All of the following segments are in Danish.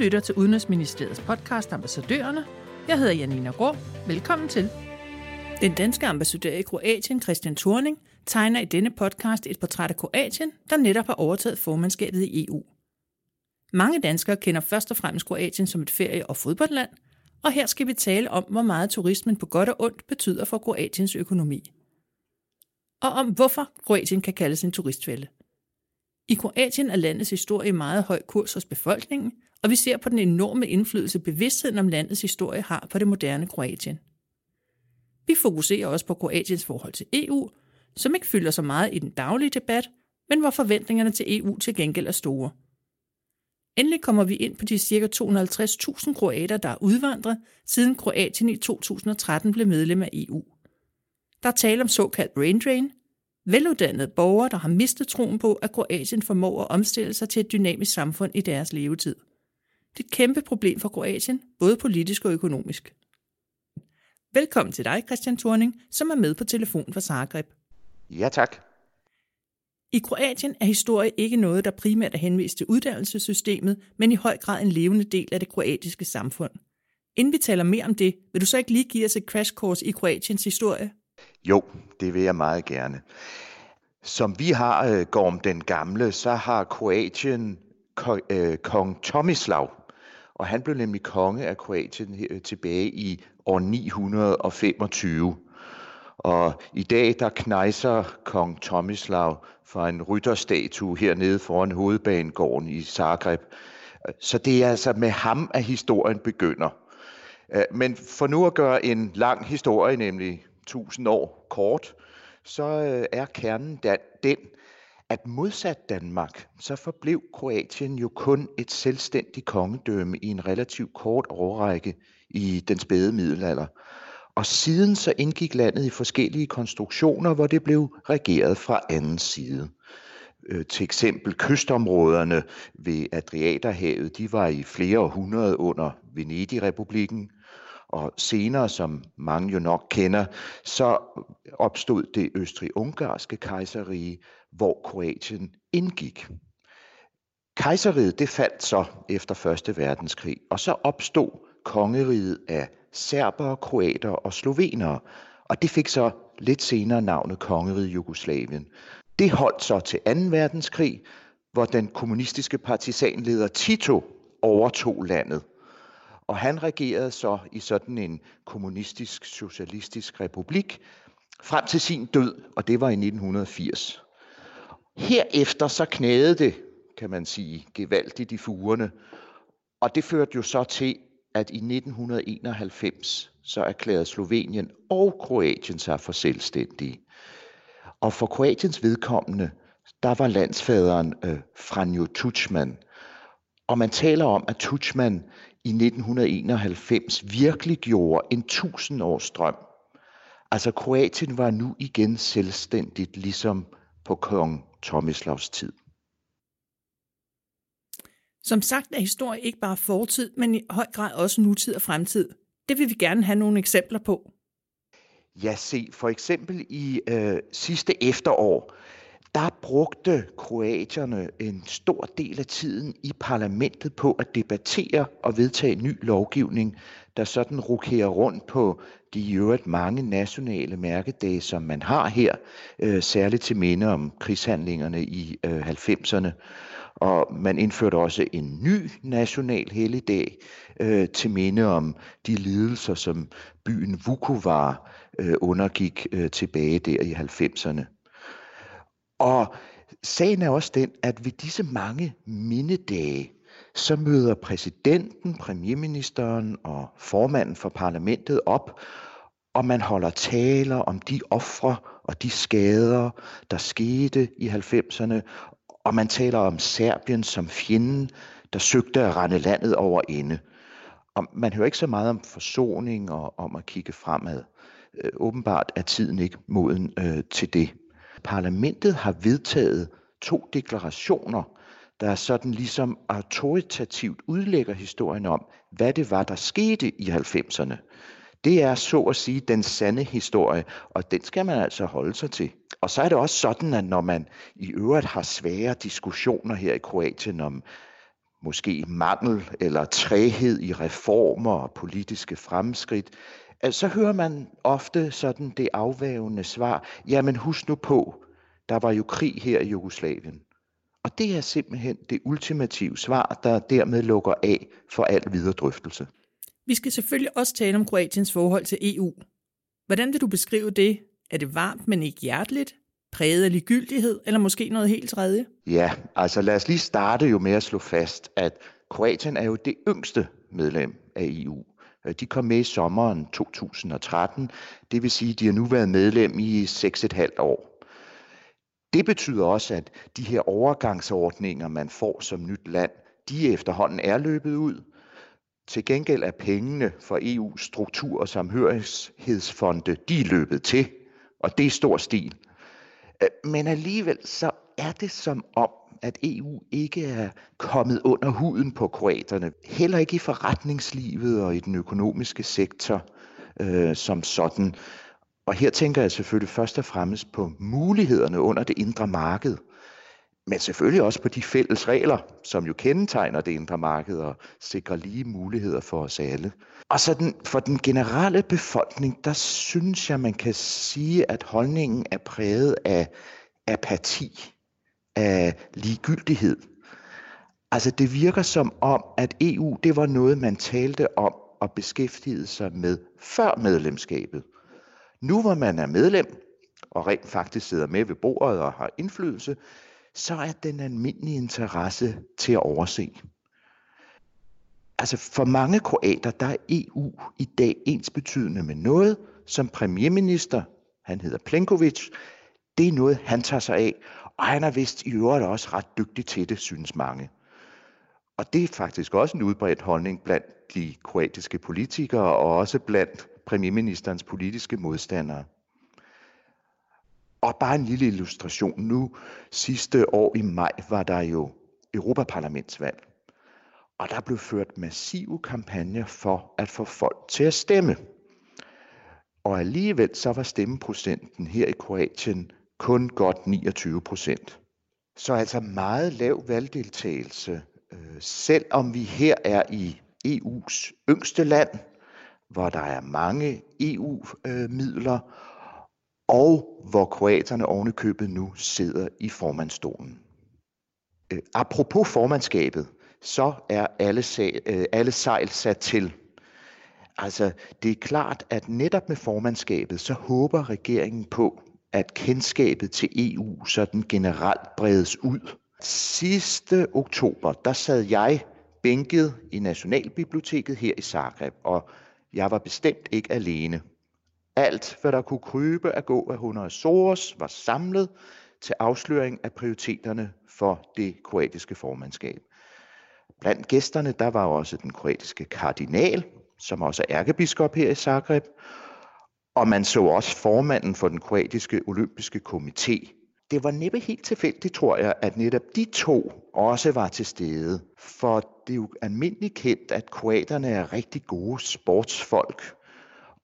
lytter til Udenrigsministeriets podcast Ambassadørerne. Jeg hedder Janina Grå. Velkommen til. Den danske ambassadør i Kroatien, Christian Thorning, tegner i denne podcast et portræt af Kroatien, der netop har overtaget formandskabet i EU. Mange danskere kender først og fremmest Kroatien som et ferie- og fodboldland, og her skal vi tale om, hvor meget turismen på godt og ondt betyder for Kroatiens økonomi. Og om hvorfor Kroatien kan kaldes en turistfælde. I Kroatien er landets historie meget høj kurs hos befolkningen, og vi ser på den enorme indflydelse bevidstheden om landets historie har på det moderne Kroatien. Vi fokuserer også på Kroatiens forhold til EU, som ikke fylder så meget i den daglige debat, men hvor forventningerne til EU til gengæld er store. Endelig kommer vi ind på de ca. 250.000 kroater, der er udvandret, siden Kroatien i 2013 blev medlem af EU. Der er tale om såkaldt brain drain, veluddannede borgere, der har mistet troen på, at Kroatien formår at omstille sig til et dynamisk samfund i deres levetid. Det er et kæmpe problem for Kroatien, både politisk og økonomisk. Velkommen til dig, Christian Thorning, som er med på telefon fra Zagreb. Ja, tak. I Kroatien er historie ikke noget, der primært er henvist til uddannelsessystemet, men i høj grad en levende del af det kroatiske samfund. Inden vi taler mere om det, vil du så ikke lige give os et crash course i Kroatiens historie? Jo, det vil jeg meget gerne. Som vi har øh, Gorm den Gamle, så har Kroatien øh, kong Tomislav, og han blev nemlig konge af Kroatien øh, tilbage i år 925. Og i dag der knejser kong Tomislav for en rytterstatue hernede foran hovedbanegården i Zagreb. Så det er altså med ham, at historien begynder. Øh, men for nu at gøre en lang historie, nemlig 1000 år kort, så øh, er kernen den, at modsat Danmark, så forblev Kroatien jo kun et selvstændigt kongedømme i en relativt kort årrække i den spæde middelalder. Og siden så indgik landet i forskellige konstruktioner, hvor det blev regeret fra anden side. Øh, til eksempel kystområderne ved Adriaterhavet, de var i flere århundreder under Venedig-republikken, og senere, som mange jo nok kender, så opstod det østrig-ungarske kejserrige, hvor Kroatien indgik. Kejseriet det faldt så efter 1. verdenskrig, og så opstod kongeriget af serbere, kroater og slovenere, og det fik så lidt senere navnet Kongeriget Jugoslavien. Det holdt så til 2. verdenskrig, hvor den kommunistiske partisanleder Tito overtog landet og han regerede så i sådan en kommunistisk socialistisk republik frem til sin død, og det var i 1980. Herefter så knæede det, kan man sige, gevaldigt i fugerne, og det førte jo så til, at i 1991 så erklærede Slovenien og Kroatien sig for selvstændige. Og for Kroatiens vedkommende, der var landsfaderen øh, Franjo Tučman. Og man taler om, at Tučman i 1991 virkelig gjorde en tusindårs drøm. Altså Kroatien var nu igen selvstændigt, ligesom på kong Tomislavs tid. Som sagt er historie ikke bare fortid, men i høj grad også nutid og fremtid. Det vil vi gerne have nogle eksempler på. Ja, se, for eksempel i øh, sidste efterår, der brugte kroatierne en stor del af tiden i parlamentet på at debattere og vedtage ny lovgivning, der sådan rokerer rundt på de i øvrigt mange nationale mærkedage, som man har her, øh, særligt til minde om krigshandlingerne i øh, 90'erne. Og man indførte også en ny national helligdag øh, til minde om de lidelser, som byen Vukovar øh, undergik øh, tilbage der i 90'erne. Og sagen er også den, at ved disse mange mindedage, så møder præsidenten, premierministeren og formanden for parlamentet op, og man holder taler om de ofre og de skader, der skete i 90'erne, og man taler om Serbien som fjenden, der søgte at rende landet over ende. Og man hører ikke så meget om forsoning og om at kigge fremad. Øh, åbenbart er tiden ikke moden øh, til det. Parlamentet har vedtaget to deklarationer, der sådan ligesom autoritativt udlægger historien om, hvad det var, der skete i 90'erne. Det er så at sige den sande historie, og den skal man altså holde sig til. Og så er det også sådan, at når man i øvrigt har svære diskussioner her i Kroatien om måske mangel eller træhed i reformer og politiske fremskridt, så hører man ofte sådan det afvævende svar, jamen husk nu på, der var jo krig her i Jugoslavien. Og det er simpelthen det ultimative svar, der dermed lukker af for al videre drøftelse. Vi skal selvfølgelig også tale om Kroatiens forhold til EU. Hvordan vil du beskrive det? Er det varmt, men ikke hjerteligt? Præget af ligegyldighed, eller måske noget helt tredje? Ja, altså lad os lige starte jo med at slå fast, at Kroatien er jo det yngste medlem af EU. Øh, de kom med i sommeren 2013, det vil sige, at de har nu været medlem i 6,5 år. Det betyder også, at de her overgangsordninger, man får som nyt land, de efterhånden er løbet ud. Til gengæld er pengene for EU's struktur- og samhørighedsfonde, de er løbet til, og det er stor stil. Øh, men alligevel så er det som om, at EU ikke er kommet under huden på kroaterne. Heller ikke i forretningslivet og i den økonomiske sektor øh, som sådan. Og her tænker jeg selvfølgelig først og fremmest på mulighederne under det indre marked. Men selvfølgelig også på de fælles regler, som jo kendetegner det indre marked og sikrer lige muligheder for os alle. Og så den, for den generelle befolkning, der synes jeg, man kan sige, at holdningen er præget af apati, af ligegyldighed. Altså det virker som om, at EU det var noget, man talte om og beskæftigede sig med før medlemskabet. Nu hvor man er medlem, og rent faktisk sidder med ved bordet og har indflydelse, så er den almindelige interesse til at overse. Altså for mange kroater, der er EU i dag ens betydende med noget, som premierminister, han hedder Plenkovic, det er noget, han tager sig af, og han er vist i øvrigt også ret dygtig til det, synes mange. Og det er faktisk også en udbredt holdning blandt de kroatiske politikere og også blandt premierministerens politiske modstandere. Og bare en lille illustration. Nu sidste år i maj var der jo Europaparlamentsvalg. Og der blev ført massive kampagner for at få folk til at stemme. Og alligevel så var stemmeprocenten her i Kroatien kun godt 29 procent. Så altså meget lav valgdeltagelse, øh, selvom vi her er i EU's yngste land, hvor der er mange EU-midler, og hvor kroaterne ovenikøbet nu sidder i formandstolen. Øh, apropos formandskabet, så er alle, sag, øh, alle sejl sat til. Altså, det er klart, at netop med formandskabet, så håber regeringen på, at kendskabet til EU sådan generelt bredes ud. Sidste oktober, der sad jeg bænket i Nationalbiblioteket her i Zagreb, og jeg var bestemt ikke alene. Alt, hvad der kunne krybe at gå af 100 Soros, var samlet til afsløring af prioriteterne for det kroatiske formandskab. Blandt gæsterne der var også den kroatiske kardinal, som også er ærkebiskop her i Zagreb, og man så også formanden for den kroatiske olympiske komité. Det var næppe helt tilfældigt, tror jeg, at netop de to også var til stede. For det er jo almindeligt kendt, at kroaterne er rigtig gode sportsfolk.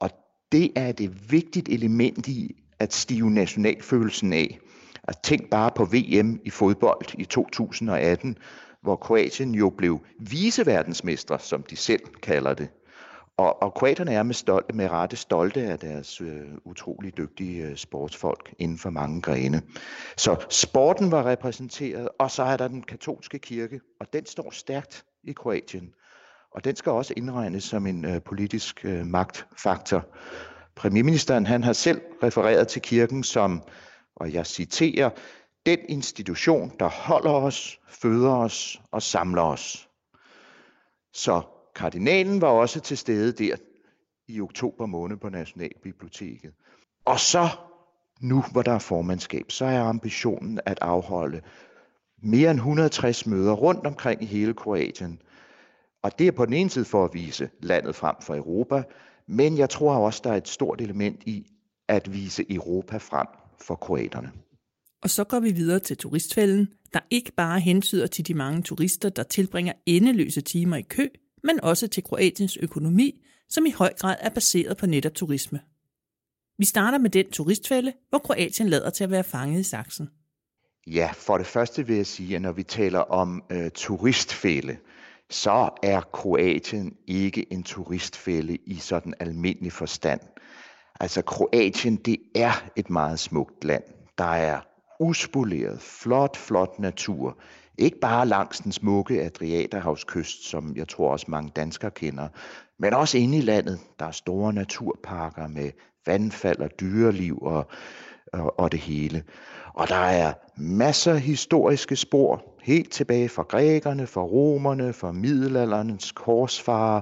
Og det er det vigtigt element i at stive nationalfølelsen af. At tænk bare på VM i fodbold i 2018, hvor Kroatien jo blev viseverdensmester, som de selv kalder det. Og, og kroaterne er med, stolte, med rette stolte af deres øh, utrolig dygtige øh, sportsfolk inden for mange grene. Så sporten var repræsenteret, og så er der den katolske kirke, og den står stærkt i Kroatien. Og den skal også indregnes som en øh, politisk øh, magtfaktor. Premierministeren han har selv refereret til kirken som, og jeg citerer, den institution, der holder os, føder os og samler os. Så Kardinalen var også til stede der i oktober måned på Nationalbiblioteket. Og så, nu hvor der er formandskab, så er ambitionen at afholde mere end 160 møder rundt omkring i hele Kroatien. Og det er på den ene side for at vise landet frem for Europa, men jeg tror også, der er et stort element i at vise Europa frem for kroaterne. Og så går vi videre til turistfælden, der ikke bare hensyder til de mange turister, der tilbringer endeløse timer i kø, men også til Kroatiens økonomi, som i høj grad er baseret på netop turisme. Vi starter med den turistfælde, hvor Kroatien lader til at være fanget i saksen. Ja, for det første vil jeg sige, at når vi taler om øh, turistfælde, så er Kroatien ikke en turistfælde i sådan almindelig forstand. Altså Kroatien, det er et meget smukt land. Der er uspoleret, flot, flot natur. Ikke bare langs den smukke Adriaterhavskyst, som jeg tror også mange danskere kender, men også inde i landet. Der er store naturparker med vandfald og dyreliv og, og, og det hele. Og der er masser af historiske spor, helt tilbage fra grækerne, fra romerne, fra middelalderens korsfarer,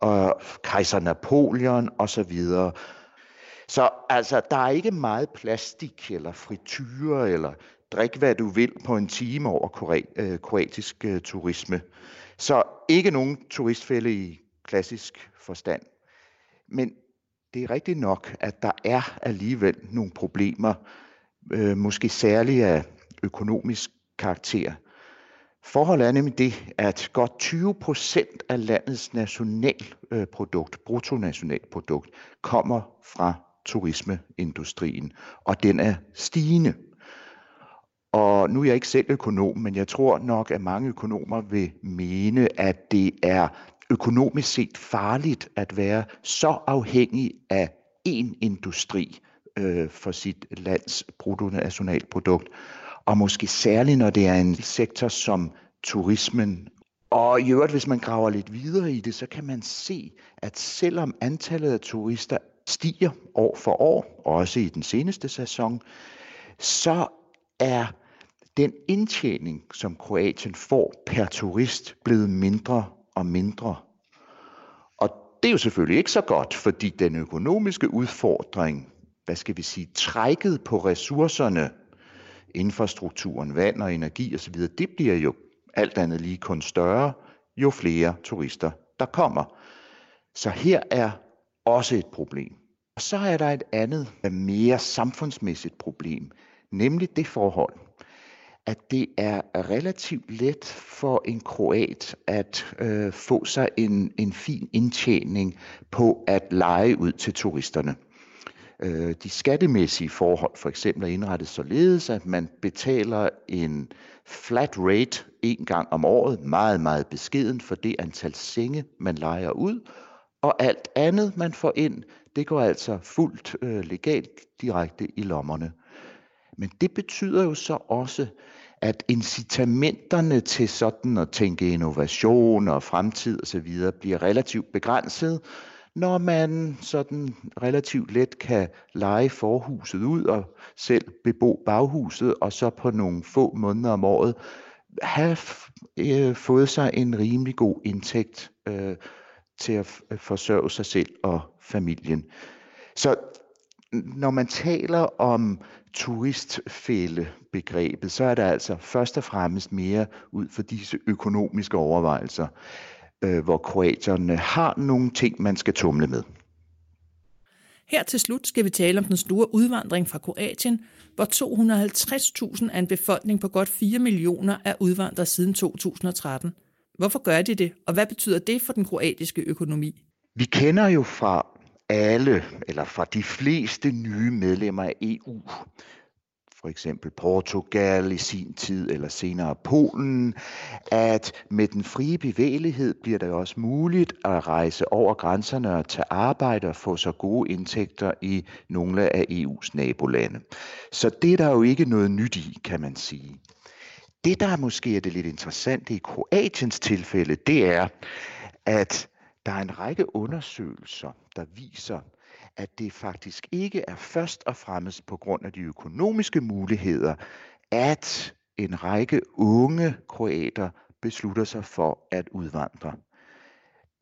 og kejser Napoleon osv. Så altså, der er ikke meget plastik eller frityre eller drik hvad du vil på en time over øh, kroatisk øh, turisme. Så ikke nogen turistfælde i klassisk forstand. Men det er rigtigt nok, at der er alligevel nogle problemer, øh, måske særligt af økonomisk karakter. Forholdet er nemlig det, at godt 20 procent af landets nationalprodukt, bruttonationalprodukt, kommer fra turismeindustrien, og den er stigende. Og nu er jeg ikke selv økonom, men jeg tror nok, at mange økonomer vil mene, at det er økonomisk set farligt at være så afhængig af én industri øh, for sit lands bruttonationalprodukt, og måske særligt når det er en sektor som turismen. Og i øvrigt, hvis man graver lidt videre i det, så kan man se, at selvom antallet af turister stiger år for år, også i den seneste sæson, så er den indtjening, som Kroatien får per turist, blevet mindre og mindre. Og det er jo selvfølgelig ikke så godt, fordi den økonomiske udfordring, hvad skal vi sige, trækket på ressourcerne, infrastrukturen, vand og energi osv., det bliver jo alt andet lige kun større, jo flere turister der kommer. Så her er også et problem. Og så er der et andet, øh, mere samfundsmæssigt problem, nemlig det forhold, at det er relativt let for en kroat at øh, få sig en, en fin indtjening på at lege ud til turisterne. Øh, de skattemæssige forhold for eksempel er indrettet således, at man betaler en flat rate en gang om året, meget, meget beskeden for det antal senge, man leger ud, og alt andet, man får ind, det går altså fuldt øh, legalt direkte i lommerne. Men det betyder jo så også, at incitamenterne til sådan at tænke innovation og fremtid osv. bliver relativt begrænset, når man sådan relativt let kan lege forhuset ud og selv bebo baghuset, og så på nogle få måneder om året have øh, fået sig en rimelig god indtægt øh, til at øh, forsørge sig selv og familien. Så når man taler om turistfælde-begrebet, så er det altså først og fremmest mere ud for disse økonomiske overvejelser, øh, hvor kroaterne har nogle ting, man skal tumle med. Her til slut skal vi tale om den store udvandring fra Kroatien, hvor 250.000 af en befolkning på godt 4 millioner er udvandret siden 2013. Hvorfor gør de det, og hvad betyder det for den kroatiske økonomi? Vi kender jo fra alle, eller fra de fleste nye medlemmer af EU, for eksempel Portugal i sin tid, eller senere Polen, at med den frie bevægelighed bliver det også muligt at rejse over grænserne og tage arbejde og få så gode indtægter i nogle af EU's nabolande. Så det er der jo ikke noget nyt i, kan man sige. Det, der måske er det lidt interessante i Kroatiens tilfælde, det er, at der er en række undersøgelser, der viser, at det faktisk ikke er først og fremmest på grund af de økonomiske muligheder, at en række unge kroater beslutter sig for at udvandre.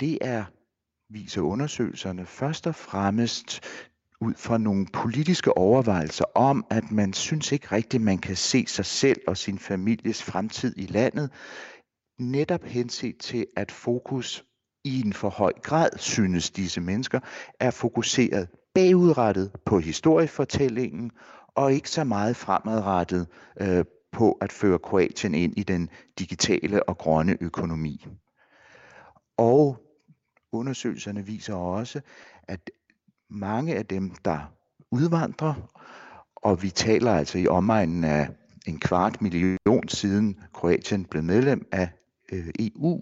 Det er, viser undersøgelserne, først og fremmest ud fra nogle politiske overvejelser om, at man synes ikke rigtigt, man kan se sig selv og sin families fremtid i landet, netop henset til, at fokus i en for høj grad, synes disse mennesker, er fokuseret bagudrettet på historiefortællingen, og ikke så meget fremadrettet øh, på at føre Kroatien ind i den digitale og grønne økonomi. Og undersøgelserne viser også, at mange af dem, der udvandrer, og vi taler altså i omegnen af en kvart million siden Kroatien blev medlem af øh, EU,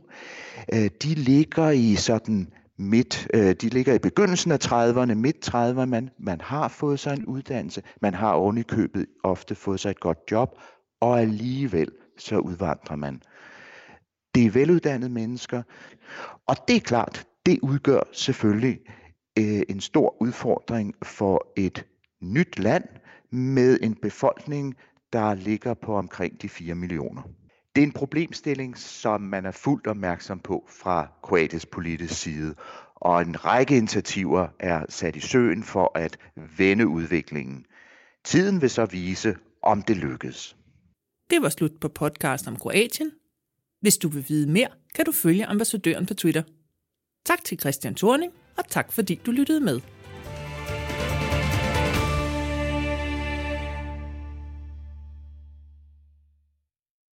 øh, de ligger i sådan midt, øh, de ligger i begyndelsen af 30'erne, midt 30'erne, man, man har fået sig en uddannelse, man har ovenikøbet købet ofte fået sig et godt job, og alligevel så udvandrer man. Det er veluddannede mennesker, og det er klart, det udgør selvfølgelig øh, en stor udfordring for et nyt land med en befolkning, der ligger på omkring de 4 millioner. Det er en problemstilling, som man er fuldt opmærksom på fra Kroatiens politisk side, og en række initiativer er sat i søen for at vende udviklingen. Tiden vil så vise, om det lykkes. Det var slut på podcast om Kroatien. Hvis du vil vide mere, kan du følge ambassadøren på Twitter. Tak til Christian Thorning, og tak fordi du lyttede med.